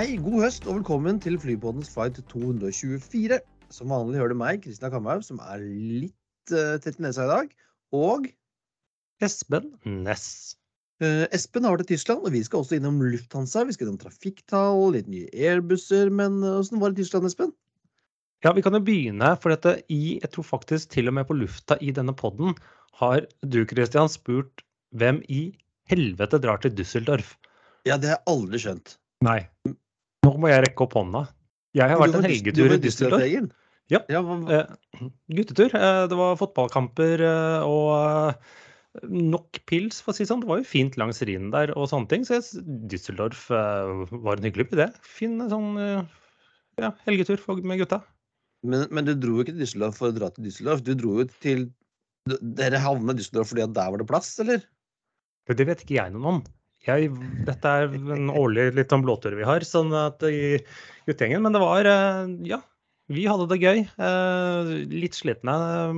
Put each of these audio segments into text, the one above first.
Hei, god høst og velkommen til Flypodens flight 224. Som vanlig hører du meg, Kristina Kamhaug, som er litt uh, tett i nesa i dag. Og Espen Ness. uh, Espen har vært i Tyskland, og vi skal også innom Lufthansa. Vi skal innom trafikktall, litt nye airbusser. Men uh, var det i Tyskland, Espen? Ja, vi kan jo begynne, for dette i, jeg tror faktisk til og med på lufta i denne podden har du, Christian, spurt hvem i helvete drar til Düsseldorf? Ja, det har jeg aldri skjønt. Nei. Nå må jeg rekke opp hånda. Jeg har vært en helgetur i Düsseldorf. Ja. Eh, guttetur. Eh, det var fotballkamper eh, og eh, nok pils, for å si det sånn. Det var jo fint langs Rhinen der og sånne ting. Så Düsseldorf eh, var en hyggelig by, det. Fin sånn eh, ja, helgetur med gutta. men, men du dro jo ikke til Düsseldorf for å dra til Düsseldorf. Du dro jo til Dere havna i Düsseldorf fordi at der var det plass, eller? Det vet ikke jeg noe om. Jeg, dette er en årlig litt sånn blåtur vi har sånn at i guttegjengen. Men det var eh, Ja, vi hadde det gøy. Eh, Litt slitne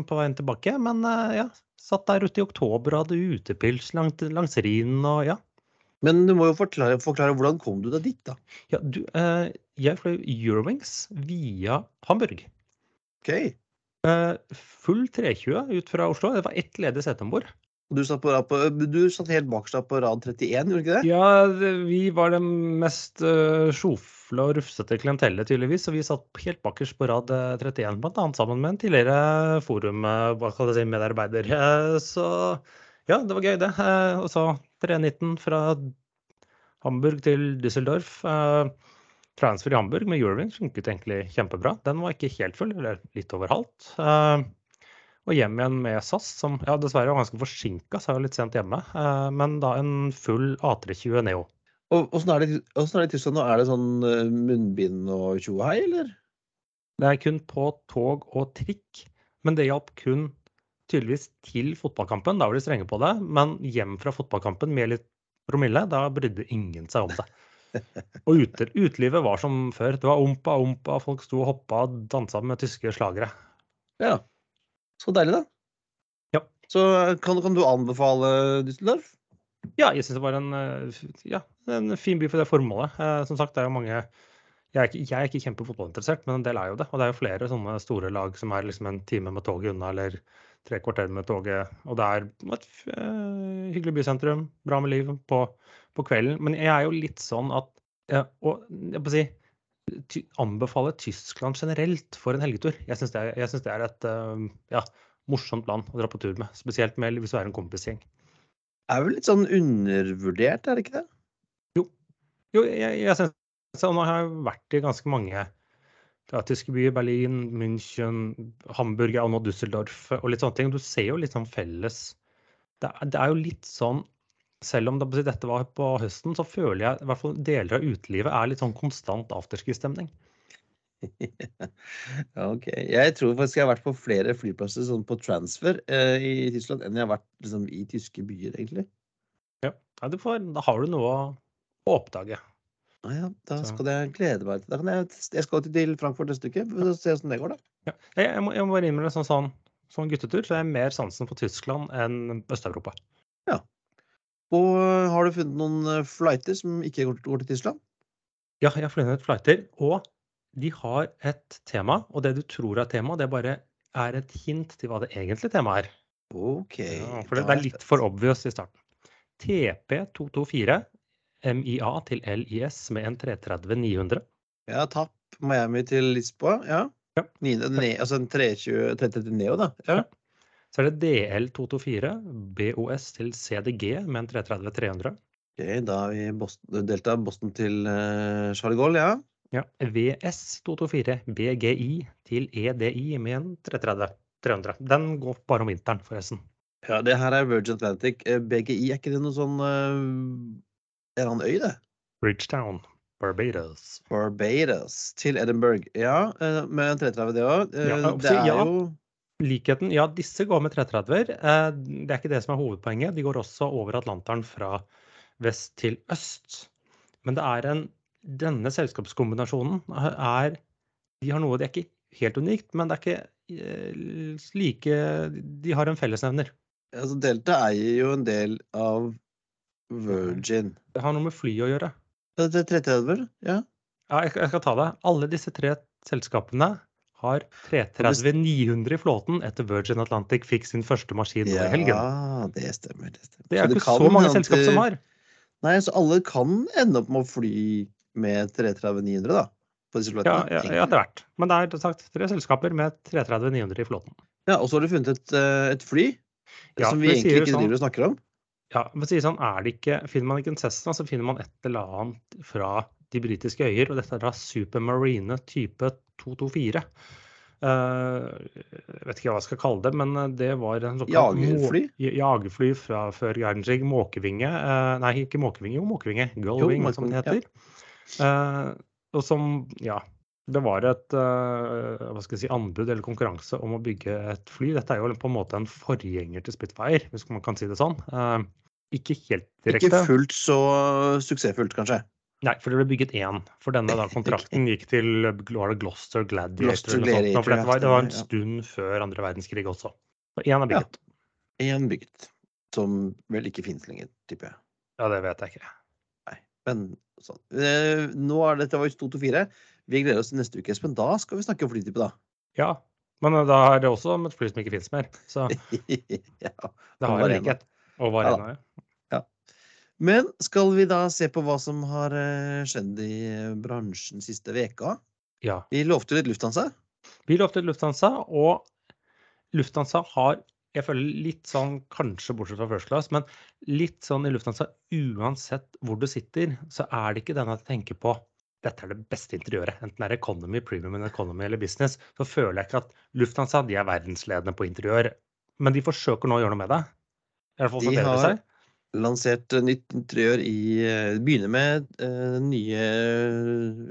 på veien tilbake, men eh, ja. Satt der ute i oktober og hadde utepils langt, langs Rhinen og ja. Men du må jo forklare, forklare hvordan kom du deg dit, da? ja du, eh, jeg fløy Eurowings via Hamburg. Ok. Eh, Full 320 ut fra Oslo. Det var ett ledig sete om bord. Og du satt, på, du satt helt bakerst på rad 31, gjorde du ikke det? Ja, vi var det mest uh, sjofle og rufsete klientellet, tydeligvis. Og vi satt helt bakerst på rad eh, 31, bl.a. sammen med en tidligere forum, eh, si. Eh, så ja, det var gøy, det. Eh, og så 319 fra Hamburg til Düsseldorf. Eh, transfer i Hamburg med Eurowings funket egentlig kjempebra. Den var ikke helt full, eller litt over halvt. Og hjem igjen med SAS, som ja, dessverre var ganske forsinka, så jeg var litt sent hjemme. Eh, men da en full A320 Neo. Og Åssen er, det- er det i Tyskland nå? Er det sånn eh, munnbind og tjohei, eller? Det er kun på tog og trikk, men det hjalp kun tydeligvis til fotballkampen. Da var de strenge på det. Men hjem fra fotballkampen med litt promille, da brydde ingen seg om det. Og ute, utelivet var som før. Det var ompa, ompa, folk sto og hoppa og dansa med tyske slagere. Ja. Så deilig, da. Ja. Så eh, kan, kan du anbefale Düsseldorf? Ja, jeg syns det var en, eh, ja, en fin by for det formålet. Eh, som sagt, det er jo mange jeg er, ikke, jeg er ikke kjempefotballinteressert, men en del er jo det. Og det er jo flere sånne store lag som er liksom en time med toget unna, eller tre kvarter med toget. Og det er et eh, hyggelig bysentrum, bra med liv på, på kvelden. Men jeg er jo litt sånn at ja, Og jeg må si anbefale Tyskland generelt for en helgetur. Jeg syns det, det er et eh, ja, morsomt land å dra på tur med. Spesielt med, hvis du er en kompisgjeng. Er vel litt sånn undervurdert, er det ikke det? Jo, jeg, jeg synes, så nå har jeg vært i ganske mange tyske byer. Berlin, München, Hamburg og nå Düsseldorf og litt sånne ting. Du ser jo litt sånn felles Det er, det er jo litt sånn Selv om det, dette var på høsten, så føler jeg i hvert fall deler av utelivet er litt sånn konstant afterski-stemning. Ja, ok. Jeg tror faktisk jeg har vært på flere flyplasser sånn på transfer eh, i Tyskland enn jeg har vært liksom, i tyske byer, egentlig. Ja, du får, Da har du noe å, oppdage. Ah, ja, da Så- skal jeg glede meg til det. jeg, jeg skal til Frankfurt neste uke. Får se åssen det går, da. Ja. Jeg, jeg, må, jeg må innrømme sånn, sånn, sånn guttetur, så jeg har mer sansen for Tyskland enn Øst-Europa. Og øh, har du funnet noen øh, flighter som ikke går, til Tyskland? Ja, jeg har funnet flighter, og de har et tema, og det du tror er tema, det bare er et hint til hva det egentlige temaet er. OK. Ja, for det, det er litt for obvious i starten. TP224 MIA til LIS med en 330-900. Ja, tapp Miami til Lisboa. Ja. Ja. 9, ne, altså en 320 330 Neo, da. Ja. Så er det DL224 BOS til CDG med en 330-300. Ok, da har vi Boston, Delta Boston til uh, Charles de Gaulle, ja. Ja, VS224 BGI til EDI med en 330-300. Den går bare om vinteren, forresten. Ja, det her er Virgin Atlantic. Eh, BGI, er ikke det noe sånn uh, En eller annen øy, det? Bridgetown, Barbados. Barbados til Edinburgh. Ja, eh, med en 330 det òg. Ja, det er jo Likheten, ja, disse går med 330-er. Eh, Det er ikke det som er hovedpoenget. De går også over Atlanteren fra vest til øst. Men det er en, denne selskapskombinasjonen er De har noe det er ikke helt unikt, men det er ikke eh, like De har en fellesnevner. altså Delta eier jo en del av Virgin. Det har noe med fly å gjøre. Det er 330, ja. Ja, jeg, jeg skal ta det. Alle disse tre selskapene har 330-900 i flåten etter Virgin Atlantic fikk sin første maskin nå i helgen. Ja, det stemmer. Det, stemmer. Det er Så ikke så mange selskap som har. Nei, så alle kan ende opp med å fly med 330-900, da. På disse Ja, ja, ja, etter hvert. Men det er sagt tre selskaper med 330-900 i flåten. Ja, og så har du funnet et, eh, et fly Ja, som vi egentlig ikke sånn- driver og snakker om. Ja, men sier sånn, er det ikke, Finner man ikke en Cessna, så finner man et eller annet fra de britiske øyer. Og dette er da Supermarine type 224. Eh, jeg vet ikke hva jeg skal kalle det, men eh, det var en såkalt Jagerfly? Jagerfly fra før verdenskrig. Måkevinge. eh, nei, ikke måkevinge, jo måkevinge. Gullwing, som det heter. Eh, og som, ja Det var et hva skal jeg si, anbud eller konkurranse om å bygge et fly. Dette er jo på en måte en forgjenger til Spitfire, hvis man kan si det sånn. Ikke helt direkte. Ikke fullt så suksessfullt, kanskje. Nei, for det ble bygget én. For denne da, kontrakten gikk til var det Gloucester Gladiator. Gloucester noe sånt, for dette var, det var en stund før andre verdenskrig også. Så én er Ja. bygget. Én bygget. Som vel ikke finnes lenger, tipper jeg. Ja, det vet jeg ikke. Nei, men sånn. Eh, nå er dette var jo 224. Vi gleder oss til neste uke, Espen. Da skal vi snakke om flytype, da. Ja, men eh, da er det også om et fly som ikke finnes mer. Så ja. det har Varena. likhet. Og Ja da. Ja. Men skal vi da se på hva som har eh, skjedd i eh, bransjen siste veka? ja. Vi lovte litt Lufthansa. Vi lovte Lufthansa, og Lufthansa har jeg føler litt sånn, kanskje bortsett fra First Class, men litt sånn i Lufthansa uansett hvor du sitter, så er det ikke den at jeg tenker på dette er det beste interiøret. Enten det er economy, premium economy eller business, så føler jeg ikke at Lufthansa de er verdensledende på interiør. Men de forsøker nå å gjøre noe med det. I hvert fall De har seg. Lansert eh, nytt interiør i eh, Begynner med eh, den nye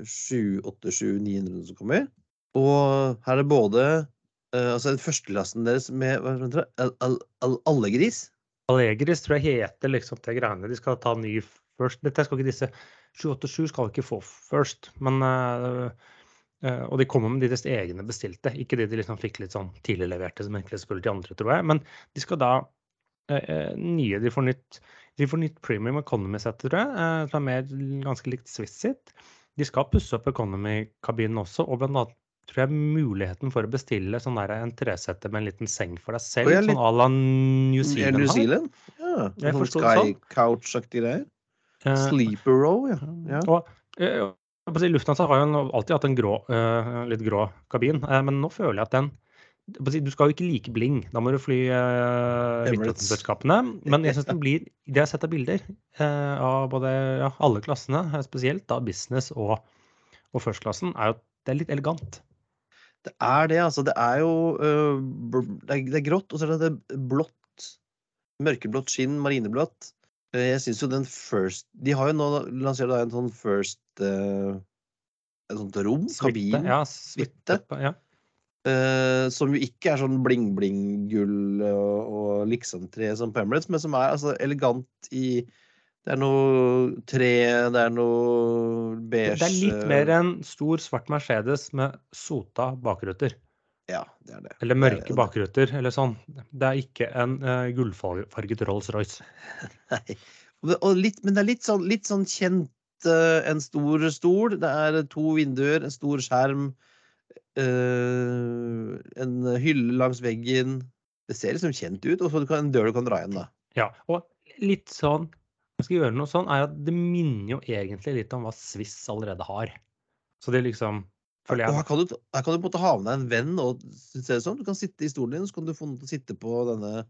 787-900 som kommer. Og her er det både eh, altså den førsteklassen deres med hva heter det? Al- al- al- Allegris. Allegris tror jeg heter liksom de greiene. De skal ta ny først. Dette skal ikke disse 787 skal ikke få først, men øh, Og de kommer med deres egne bestilte, ikke de de liksom fikk litt sånn tidligleverte som egentlig skulle til andre, tror jeg. Men de skal da nye De får nytt de får nytt premium economy-sett, tror jeg, øh, som er mer ganske likt Swiss sitt. De skal pusse opp economy-kabinen også, og blant annet tror jeg muligheten for å bestille sånn der en tresette med en liten seng for deg selv, litt- sånn à la New Zealand. New. Zealand? Ja, Jeg sånn det Sky sånn. Couch-aktige greier. Eh, Sleeper row, ja. ja. Og eh, Lufthansa har jo alltid hatt en grå, eh, litt grå kabin, eh, men nå føler jeg at den Du skal jo ikke like bling, da må du fly uh, Emirates. selskapene. Men jeg syns den blir Det jeg har sett av bilder eh, av både ja, alle klassene, eh, spesielt da business og, og first-klassen, er jo det er litt elegant. Det er det, altså. Det er jo uh, det, er, det er grått, og så er det det blått. Mørkeblått skinn, marineblått. Eh, Jeg syns jo den first De har jo nå lansert en sånn first uh, Et sånt rom, kabin, Suite, ja, eh, som jo ikke er sånn bling-bling-gull og, og liksom-tre som på Emirates, men som er altså elegant i Det er noe tre, det er noe beige det er litt mer en stor, svart Mercedes med sota bakruter. Ja, det er det. Eller er mørke det. bakruter, eller sånn. Det er ikke en uh, gullfarget Rolls-Royce. Nei. Litt, men det er litt sånn, litt sånn kjent uh, En stor stol, det er to vinduer, en stor skjerm, eh, en hylle langs veggen. Det ser liksom kjent ut, og så du kan- en dør du kan dra igjen, da. Ja, og litt sånn Jeg skal gjøre noe sånn, er at det minner jo egentlig litt om hva Swiss allerede har. Så det liksom føler Og her kan, du, her kan du på en måte ha med deg en venn og se det sånn. Du kan sitte i stolen din, så kan du få noen til å sitte på denne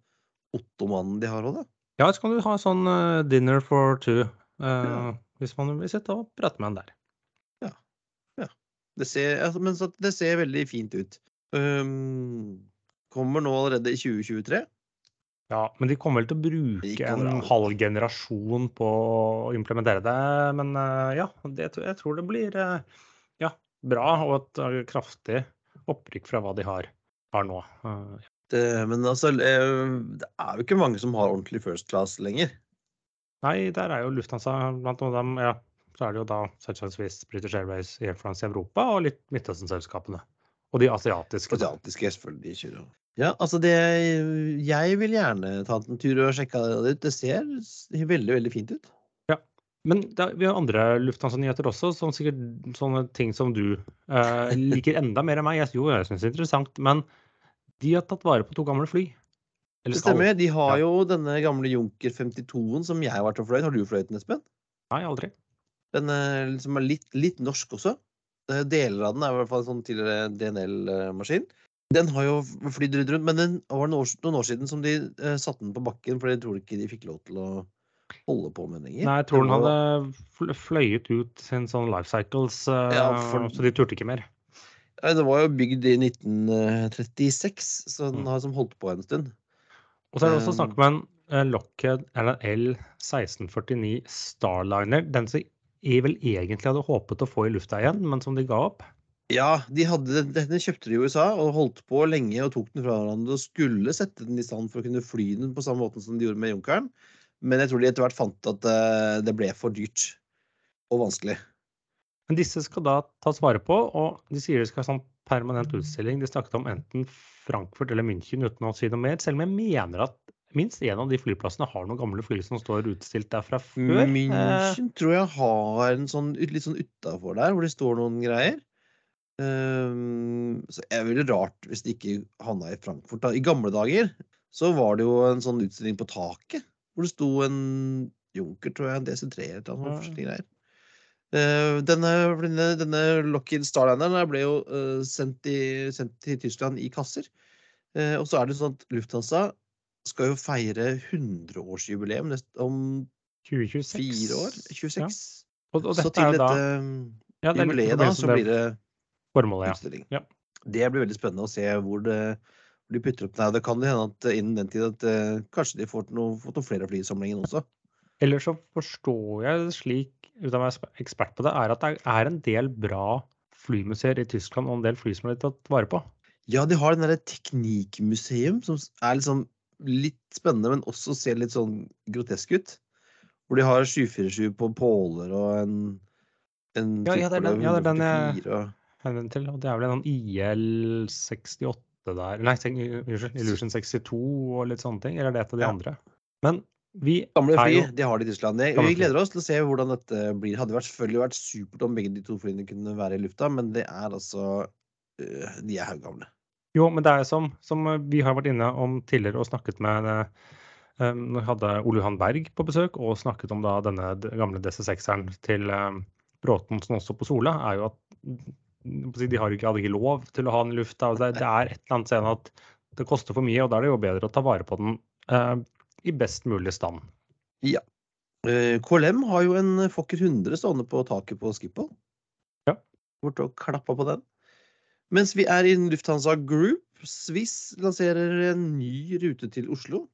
ottomanen de har òg, da. Ja, så kan du ha sånn uh, dinner for two. Uh, Ja. Hvis man vil sitte og prate med en der. Det ser, altså, men så, det ser veldig fint ut. Um, kommer nå allerede i 2023. Ja, men de kommer vel til å bruke en halv generasjon på å implementere det. Men eh, ja, det, jeg tror det blir eh, ja, bra og et eh, kraftig opprykk fra hva de har, har nå. Det, men altså, det er jo ikke mange som har ordentlig first class lenger. Nei, der er jo Lufthansa blant dem. Ja, så er det jo da selvsagtvis British Airways, Air France i Europa og litt Midtøsten-selskapene. Og de asiatiske. Asiatiske selvfølgelig kjører. Ja, altså det Jeg vil gjerne ta en tur og sjekke det ut. Det ser veldig, veldig fint ut. Ja. Men er- vi har andre Lufthansa-nyheter også, som sikkert sånne ting som du eh, liker enda mer enn meg. Jeg, jo, jeg syns det er interessant, men de har tatt vare på to gamle fly. Eller Det stemmer. De har Ja. jo denne gamle Junker 52-en som jeg har vært og fløyet. Har du fløyet den, Espen? Nei, aldri. Den er, liksom er litt, litt norsk også. Eh, Deler av den er i hvert fall en sånn tidligere DNL-maskin. Den har jo flydd rundt, men den var noen år, noen år siden som de eh, satte den på bakken, for jeg tror ikke de fikk lov til å holde på med den lenger. Nei, jeg tror den hadde fl- fløyet ut sin sånn life cycles, eh, Ja, for- så de turte ikke mer. Nei, Den var jo bygd i 1936, så den Mm. har liksom holdt på en stund. Og så er det også Um, snakk om en Lockhead Lockheed eller L1649 Starliner. Den som jeg vel egentlig hadde håpet å få i lufta igjen, men som de ga opp. Ja, de hadde, denne kjøpte de i USA og holdt på lenge og tok den fra hverandre og skulle sette den i stand for å kunne fly den på samme måte som de gjorde med Junkeren. Men jeg tror de etter hvert fant at eh, det ble for dyrt og vanskelig. Men disse skal da tas vare på, og de sier de skal ha sånn permanent utstilling. De snakket om enten Frankfurt eller München uten å si noe mer, selv om jeg mener at minst en av de flyplassene har noen gamle fly som står utstilt der fra før. München tror jeg har en sånn litt sånn utafor der, hvor det står noen greier. Um, så er det veldig rart hvis det ikke havna i Frankfurt. Da. I gamle dager så var det jo en sånn utstilling på taket, hvor det sto en Junker, tror jeg, en DC3 eller noe Ja. forskjellige greier. Uh, denne, denne, denne Lockheed Starlineren ble jo uh, sendt, i, sendt til Tyskland i kasser. Uh, og så er det sånn at Lufthansa skal jo feire 100-årsjubileum nest- om 2026. fire år. 26. Og, og så til dette ja, det jubileet i da, så blir det formålet, ja. utstilling. Ja. Det blir veldig spennende å se hvor, det, de putter opp det. her. Det kan hende at innen den tid at uh, kanskje de får noe, fått noen flere fly i samlingen også. Eller så forstår jeg slik, uten å være ekspert på det, er at det er en del bra flymuseer i Tyskland og en del fly som er tatt vare på. Ja, de har den derre teknikkmuseum som er liksom litt spennende, men også ser litt sånn grotesk ut. Hvor de har 747 på påler og en, en Ja, ja, det er den- ja, det er den jeg- 144 og til, og det er vel en IL68 der Nei, unnskyld, Illusion 62 og litt sånne ting. Eller er det et av de Ja. andre? Men vi Gamle fly, jo de har de i Tyskland. Vi gleder oss til å se hvordan dette blir. Hadde vært, selvfølgelig vært supert om begge de to flyene kunne være i lufta, men det er altså øh, De er haugamle. Jo, men det er som, som vi har vært inne om tidligere og snakket med eh, um, hadde Ole Johan Berg på besøk og snakket om da denne gamle DC6-eren til um, som også på Sola, er jo at mm, de har ikke, hadde ikke lov til å ha den i lufta. Det, det er et eller annet scene at det koster for mye, og da er det jo bedre å ta vare på den uh, i best mulig stand. Ja. KLM har jo en Fokker 100 stående på taket på Schiphol. Ja. Borte og klappa på den. Mens vi er i Lufthansa Group, Swiss lanserer en ny rute til Oslo.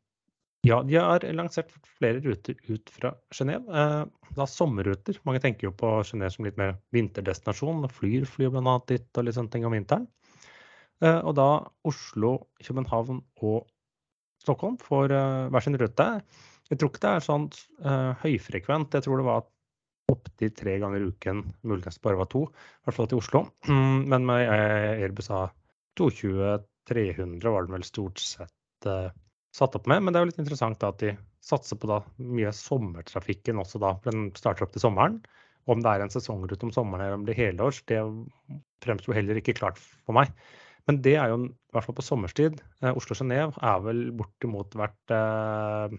Ja, de har lansert flere ruter ut fra Genéve. Eh, da sommerruter. Mange tenker jo på Genéve som litt mer vinterdestinasjon. Flyr flyr bl.a. dit og litt sånne ting om vinteren. Eh, og da Oslo, København og Stockholm får eh, hver sin rute. Jeg tror ikke det er sånn eh, høyfrekvent. Jeg tror det var opptil tre ganger i uken, muligens bare var to. I hvert fall til Oslo. Men med eh, Airbus A220-300 var den vel stort sett uh, satt opp med. Men det er jo litt interessant da at de satser på da mye sommertrafikken også da. for Den starter opp til sommeren. Om det er en sesongrute om sommeren eller om det er helårs, det fremsto heller ikke klart for meg. Men det er jo, i hvert fall på sommerstid, eh, Oslo-Genéve er vel bortimot vært eh,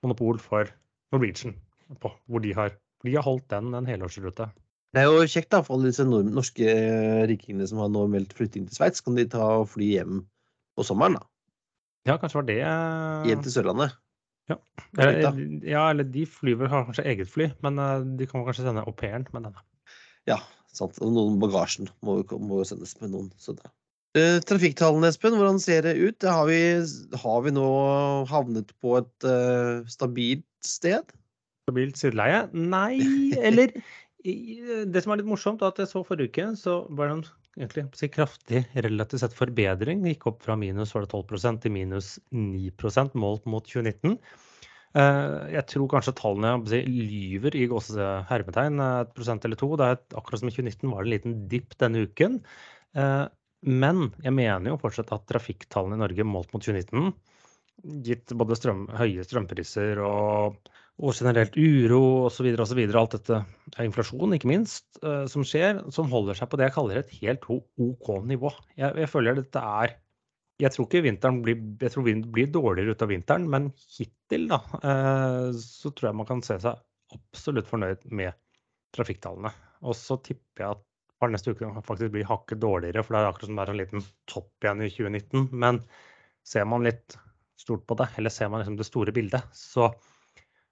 monopol for Norwegian på, hvor de har, de har holdt den en helårsrute. Det er jo kjekt da, for alle disse norske eh, rikingene som har nå meldt flytting til Sveits. Kan de ta og fly hjem på sommeren, da? Ja, kanskje var det eh, Hjem til Sørlandet. eller, ja, eller de flyver har kanskje eget fly, men eh, de kan kanskje sende au pairen med denne. Ja, sant. Og noen bagasjen må jo, sendes med noen. Så det. Uh, trafikktallene, Espen, hvordan ser det ut? Har vi, har vi nå havnet på et uh, stabilt sted? Stabilt sideleie? Nei, eller Det som er litt morsomt, er at jeg så forrige uke, så var det en egentlig si, kraftig relativt sett forbedring. Gikk opp fra minus var det 12% til minus 9% målt mot 2019. Eh, Jeg tror kanskje tallene si, lyver i hermetegn eh, et prosent eller to. Er akkurat som i 2019 var det en liten dipp denne uken. Eh, Men jeg mener jo fortsatt at trafikktallene i Norge målt mot 2019, gitt både strøm, høye strømpriser og og generelt uro osv. osv. Alt dette er inflasjon, ikke minst, eh, som skjer, som holder seg på det jeg kaller et helt OK nivå. Jeg, jeg føler dette er Jeg tror ikke vinteren blir, jeg tror blir dårligere ut av vinteren, men hittil da, eh, så tror jeg man kan se seg absolutt fornøyd med trafikktallene. Og så tipper jeg at par neste uke faktisk bli hakket dårligere, for det er akkurat som det er en liten topp igjen i 2019. Men ser man litt stort på det, eller ser man liksom det store bildet, så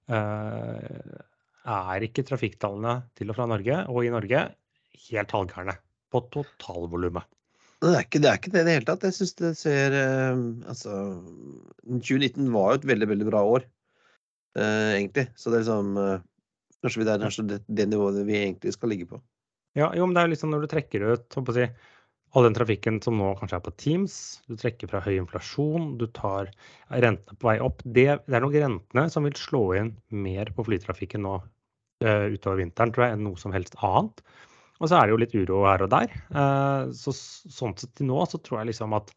er ikke trafikktallene til og fra Norge og i Norge helt halvgærne på totalvolumet. Det er, ikke, det er ikke det i det hele tatt. Jeg syns det ser eh, Altså 2019 var jo et veldig, veldig bra år, eh, egentlig. Så det er liksom eh, Kanskje det er det, det, nivået vi egentlig skal ligge på. Ja, jo, men det er liksom når du trekker ut å si, all den trafikken som nå kanskje er på Teams, du trekker fra høy inflasjon, du tar rentene på vei opp. Det, det er nok rentene som vil slå inn mer på flytrafikken nå uh, utover vinteren, tror jeg, enn noe som helst annet. Og så er det jo litt uro her og der. Uh, så sånn sett til nå så tror jeg liksom at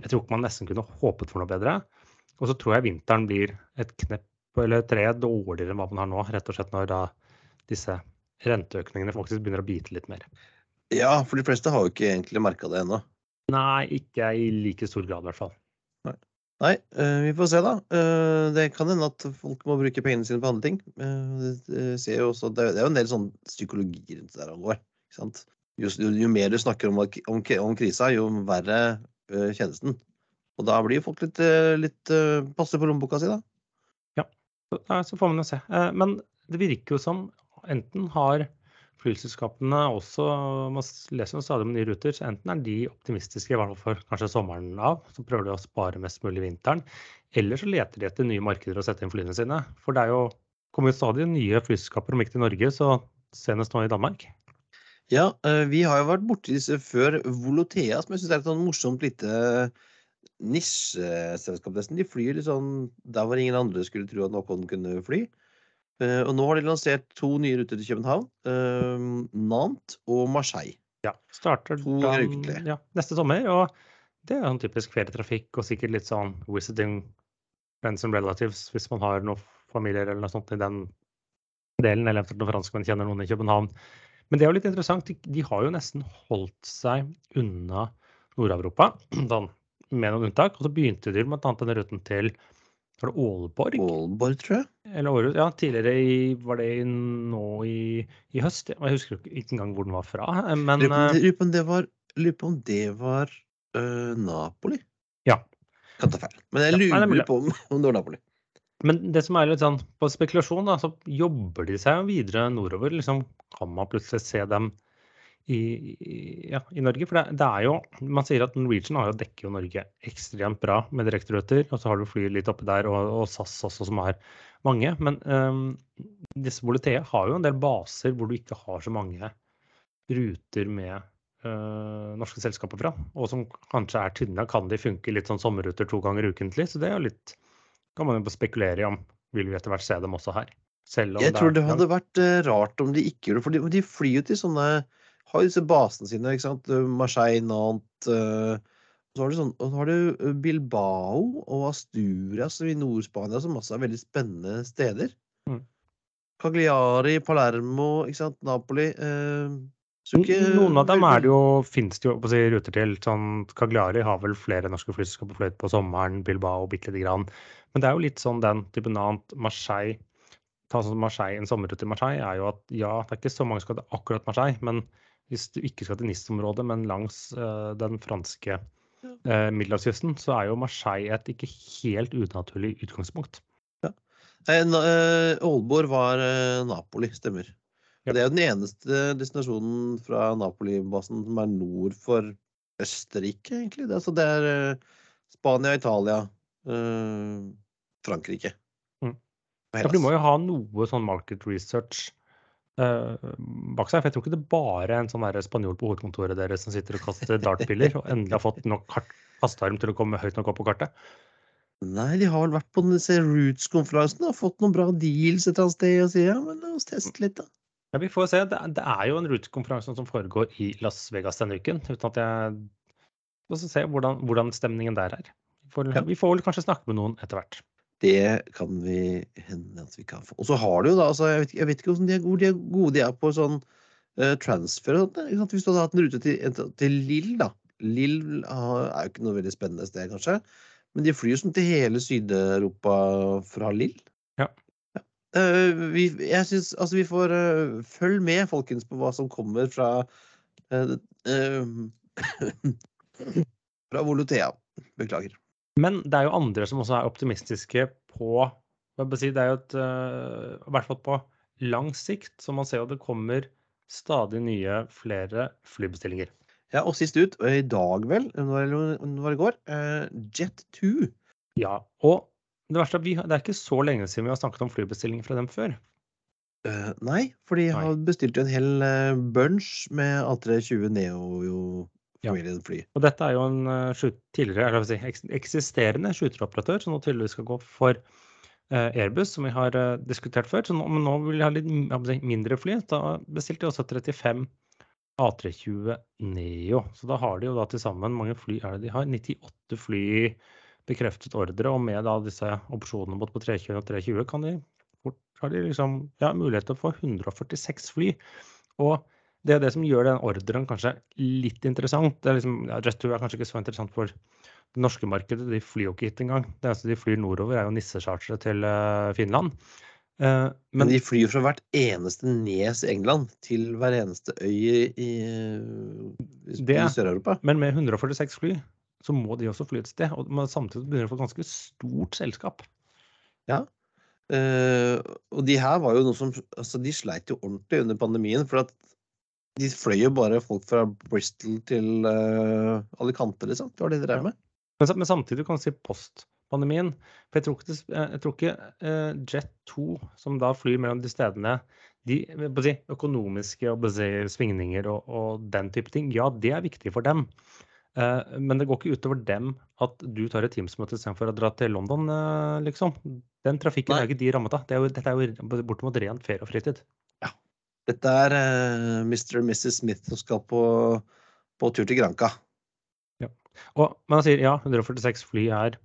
jeg tror ikke man nesten kunne håpet for noe bedre. Og så tror jeg vinteren blir et knepp eller tre dårligere enn hva man har nå, rett og slett når da disse renteøkningene faktisk begynner å bite litt mer. Ja, for de fleste har jo ikke egentlig merka det ennå. Nei, ikke i like stor grad, i hvert fall. Nei. Nei, uh, vi får se, da. Uh, det kan hende at folk må bruke pengene sine på andre ting. Uh, det, ser jo også, det, er jo en del sånn psykologi rundt det der går. Ikke sant? Jo, jo, jo, mer du snakker om, om, om krisa, jo verre kjennes den. Og da blir folk litt, litt passe på lommeboka si, da. Ja, så får man jo se. Men det virker jo som enten har flyselskapene også Man leser jo stadig om nye ruter, så enten er de optimistiske, i hvert fall for kanskje sommeren av, så prøver de å spare mest mulig vinteren. Eller så leter de etter nye markeder å sette inn flyene sine. For det er jo kommer jo stadig nye flyselskaper, om ikke til Norge, så senest nå i Danmark. Ja, eh, vi har jo vært borti disse før. Volotea, som jeg syns er et sånn morsomt lite nisjeselskap, nesten. De flyr litt sånn der hvor ingen andre skulle tro at noen kunne fly. Uh, og nå har de lansert to nye ruter til København. Uh, Nantes og Marseille. Ja, starter to da, ja, neste sommer. Og det er en typisk ferietrafikk og sikkert litt sånn visiting friends and relatives hvis man har noen familier eller noe sånt i den delen, eller eventuelt noen franskmenn kjenner noen i København. Men det er jo litt interessant, de, de har jo nesten holdt seg unna Nord-Europa, med noen unntak. Og så begynte de bl.a. denne ruten til var det Aalborg? Aalborg, tror jeg. Eller Århus. Ja, tidligere i Var det nå i, i høst? Jeg husker ikke engang hvor den var fra. Men Lurer på om det var, om det var øh, Napoli? Ja. Kan ta feil. Men jeg lurer ja, nei, på om, om det var Napoli. Men det som er litt sånn på spekulasjon, da, så jobber de seg videre nordover. Liksom, kan man plutselig se dem i, ja, i Norge. For det, det, er jo Man sier at Norwegian har jo dekker jo Norge ekstremt bra med direkteruter. Og så har du fly litt oppi der, og, og SAS også, som har mange. Men um, disse Volotea har jo en del baser hvor du ikke har så mange ruter med uh, norske selskaper fra. Og som kanskje er tynne. Kan de funke litt sånn sommerruter to ganger ukentlig? Så det er jo litt kan man jo spekulere i om vil vi etter hvert se dem også her. jeg tror det hadde vært uh, rart om de ikke gjorde det, for de flyr jo til sånne har disse basene sine. ikke sant? Marseille, Nantes uh, så har, du sånn, har du eh, Bilbao og Asturias i Nord-Spania, som også er veldig spennende steder. Mm. Cagliari, Palermo, ikke sant? Napoli. Uh, ikke, Noen av dem er det jo, finnes det jo på å si, ruter til. sånn Cagliari har vel flere norske flyselskaper fløyet på sommeren, Bilbao bitte lite grann. Men det er jo litt sånn den typen annet. Marseille ta sånn Marseille, En sommerrute til Marseille er jo at ja, det er ikke så mange som skal til akkurat Marseille, men hvis du ikke skal til Nis-området, men langs uh, den franske uh, middelhavskysten, så er jo Marseille et ikke helt unaturlig utgangspunkt. Ja. Uh, Aalborg var Napoli, stemmer. Ja. Det er jo den eneste destinasjonen fra Napoli-basen som er nord for Østerrike, egentlig. Det, altså det er Spania, Italia, Frankrike. Mm. Ja, for du må jo ha noe sånn market research bak seg. For jeg tror ikke det bare er en sånn spanjol på hovedkontoret deres som sitter og kaster dartpiller og endelig har fått nok kastearm til å komme høyt nok opp på kartet. Nei, de har vel vært på disse Roots-konferansene og fått noen bra deals et annet sted og sier ja, men la oss teste litt, da. Ja, vi får se. Det, det er jo en Roots-konferanse som foregår i Las Vegas denne uken. uten at jeg Vi får se hvordan, hvordan, stemningen der er. For, ja. Vi får vel kanskje snakke med noen etter hvert. Det kan vi hende at vi kan få. Og så har du jo da altså, jeg, vet, jeg vet ikke de er gode, de er gode de er på sånn uh, transfer og sånt. Hvis du hadde hatt en rute til, til Lill, da. Lill er jo ikke noe veldig spennende sted, kanskje. Men de flyr jo sånn til hele Syd-Europa fra Lill. Ja. ja. Uh, vi, jeg syns Altså, vi får uh, Følg med, folkens, på hva som kommer fra Fra Volutea. Beklager. Men det er jo andre som også er optimistiske på si, Det er jo et uh, I hvert fall på lang sikt, så man ser jo det kommer stadig nye flere flybestillinger. Ja, og sist ut, i dag vel, når det går, uh, Jet 2. Ja, og det verste er vi, det er ikke så lenge siden vi har snakket om flybestillinger fra dem før. Uh, nei, for de har bestilt en hel bunch med A320 Neo familiefly. Og dette er jo en uh, tidligere, si, eksisterende skyteroperatør som nå tydeligvis skal gå for uh, Airbus, som vi har uh, diskutert før. Så nå, men nå vil de ha litt mindre fly. Da bestilte de også 35 A320 Neo. Så da har de jo da til sammen mange fly er det de har? 98 fly bekreftet ordre, og med da disse opsjonene både på 320 og 320 kan de fort har de liksom ja, mulighet til å få 146 fly. Og det er det som gjør den ordren kanskje litt interessant. Det er liksom, ja, Jet2 er kanskje ikke så interessant for det norske markedet, de flyr jo ikke hit engang. Det eneste de flyr nordover, er jo nissechartere til uh, Finland. Uh, men, men, de flyr fra hvert eneste nes i England til hver eneste øy i, i, i Sør-Europa. Men med 146 fly så må de også fly et sted. Og man samtidig begynner de å få et ganske stort selskap. Ja. Uh, og de her var jo noe som altså De sleit jo ordentlig under pandemien. For at de fløy jo bare folk fra Bristol til uh, Alicante, liksom. Det var det de drev med. Men, men, samtidig kan du si postpandemien. For jeg tror ikke, jeg tror ikke uh, Jet 2, som da flyr mellom de stedene de si, økonomiske si, svingninger og, og, den type ting, ja, det er viktig for dem. Uh, men det går ikke utover dem at du tar et Teams-møte istedenfor å dra til London, liksom. Den trafikken Nei. er ikke de rammet av. Det er jo, dette er jo bortimot rent ferie og fritid. Dette er uh, eh, Mr. og Mrs. Smith som skal på, på tur til Granca. Ja. Og man sier ja, 146 fly er,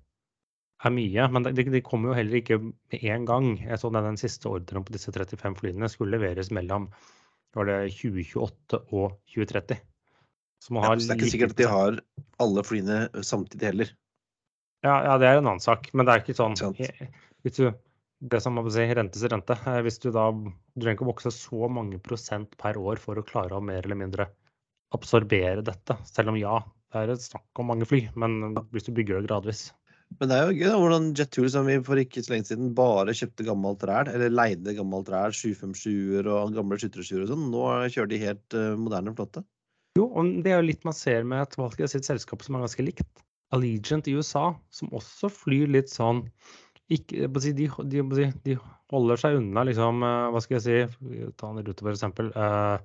er mye, men de, de, kommer jo heller ikke med en gang. Jeg så den, den siste ordren på disse 35 flyene skulle leveres mellom var det 2028 og 2030. Så ja, så det er ikke sikkert at de har alle flyene samtidig heller. Ja, ja, det er en annen sak, men det er ikke sånn Hvis du det som man si, rentes rente. Eh, hvis du da du trenger ikke å vokse så mange prosent per år for å klare å mer eller mindre absorbere dette. Selv om ja, det er et snakk om mange fly, men hvis du bygger det gradvis. Men det er jo gøy da, hvordan Jettool som vi for ikke så lenge siden bare kjøpte gammelt ræl, eller leide gammelt ræl, 757-er og gamle skyttersjuer og sånn, nå kjører de helt uh, moderne flotte. Jo, og det er jo litt man ser med et valg sitt selskap som er ganske likt. Allegiant i USA, som også flyr litt sånn ikke, de, de, de, holder seg unna liksom, eh, hva skal jeg si, ta en rute for eksempel, uh,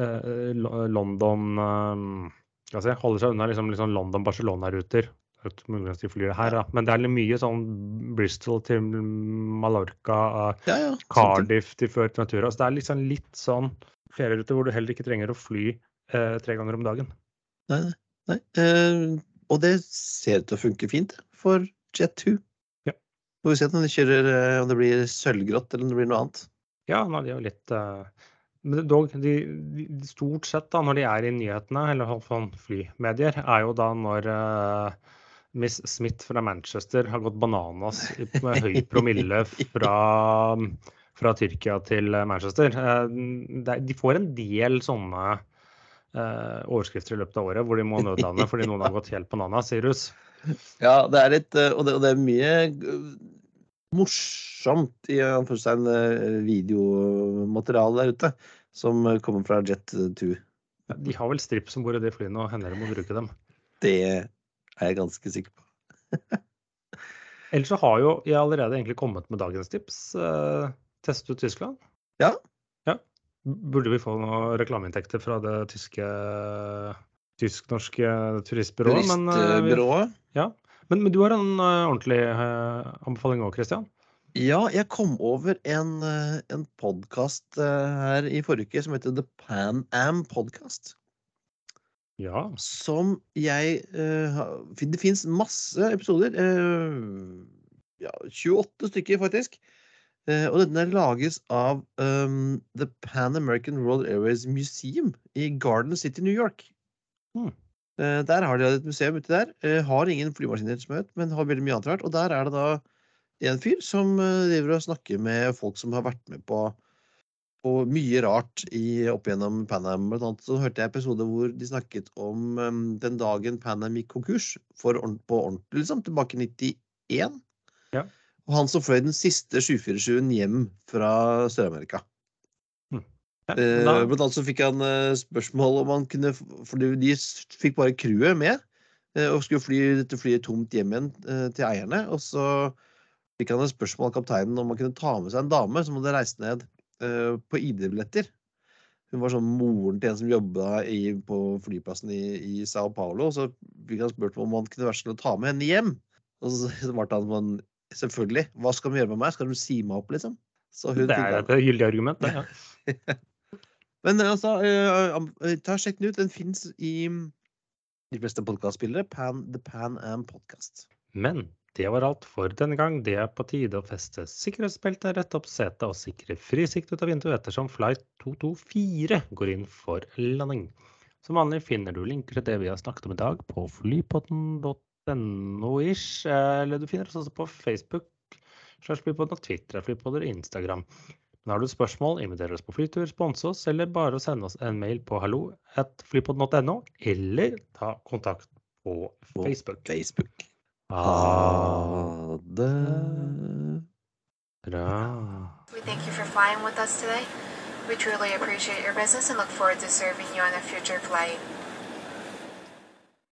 uh, London uh, si, Holder seg unna liksom, liksom London-Barcelona-ruter. Muligens de flyr her, da. Men det er litt mye sånn Bristol til Mallorca, ja, ja, Cardiff til Fuerteventura. Så det er liksom litt sånn ferierute hvor du heller ikke trenger å fly tre ganger om dagen. Nei, nei. og det ser ut til å funke fint for Jet2. Får vi se om de kjører eh, om det blir sølvgrått eller om det blir noe annet. Ja, nei, de er jo litt uh, Men dog, de, de, stort sett da, når de er i nyhetene, eller iallfall flymedier, er jo da når uh, Miss Smith fra Manchester har gått bananas med høy promille fra, fra Tyrkia til Manchester. Uh, de får en del sånne overskrifter i løpet av året hvor de må nødlande fordi noen har gått helt bananas, Sirus. Ja, det er litt Og det, og det er mye morsomt i anførselstegn videomateriale der ute som kommer fra Jet 2. Ja, de har vel strips om bord i de flyene, og hender de må bruke dem. Det er jeg ganske sikker på. Ellers så har jo jeg allerede egentlig kommet med dagens tips. Uh, teste ut Tyskland. Ja. ja. Burde vi få noen reklameinntekter fra det tyske tysk-norske turistbyrået. Turistbyrået? ja. Men, men, du har en uh, ordentlig uh, anbefaling òg, Christian? Ja, jeg kom over en, en podkast her i forrige uke som heter The Pan Am Podcast. Ja. Som jeg Det fins masse episoder. ja, 28 stykker, faktisk. Eh, og denne lages av um, The Pan American World Airways Museum i Garden City, New York. Hmm. Eh, der har de et museum uti der. Eh, har ingen flymaskinvirksomhet, men har veldig mye annet rart. Og der er det da en fyr som eh, driver og snakker med folk som har vært med på, på mye rart i, opp gjennom Pan Am. Blant annet så hørte jeg episode hvor de snakket om um, den dagen Pan Am gikk konkurs, for, på ordentlig, liksom, tilbake i 91. Ja. Og han som fløy den siste 747-en hjem fra Sør-Amerika. Ja, Eh, blant annet så fikk han eh, spørsmål om han kunne For de fikk bare crewet med, eh, og skulle fly dette flyet tomt hjem igjen til eierne. Og så fikk han et spørsmål av kapteinen om han kunne ta med seg en dame som hadde reist ned på ID-billetter. Hun var sånn moren til en som jobba på flyplassen i, i Sao Paulo. Og så fikk han spurt om han kunne være så snill å ta med henne hjem. Og så svarte han sånn Selvfølgelig. Hva skal de gjøre med meg? Skal de si meg opp, liksom? Det er et gyldig argument, det. Ja. Men altså, eh, eh, ta sjekk den ut. Den fins i de fleste podkastspillere. Pan, The Pan Am Podcast. Men det var alt for denne gang. Det er på tide å feste sikkerhetsbeltet, rette opp setet og sikre frisikt ut av vinduet ettersom flight 224 går inn for landing. Som vanlig finner du linker til det vi har snakket om i dag på flypodden.no-ish, eller du finner oss også på Facebook, slash flypodden og Twitter, flypodder og Instagram. Men har du spørsmål, inviter oss på flytur, sponse oss, eller bare sende oss en mail på hallo at flypod.no, eller ta kontakt på På Facebook. Facebook. Ah, Ha det. bra. We thank you for flying with us today. We truly appreciate your business and look forward to serving you on a future flight.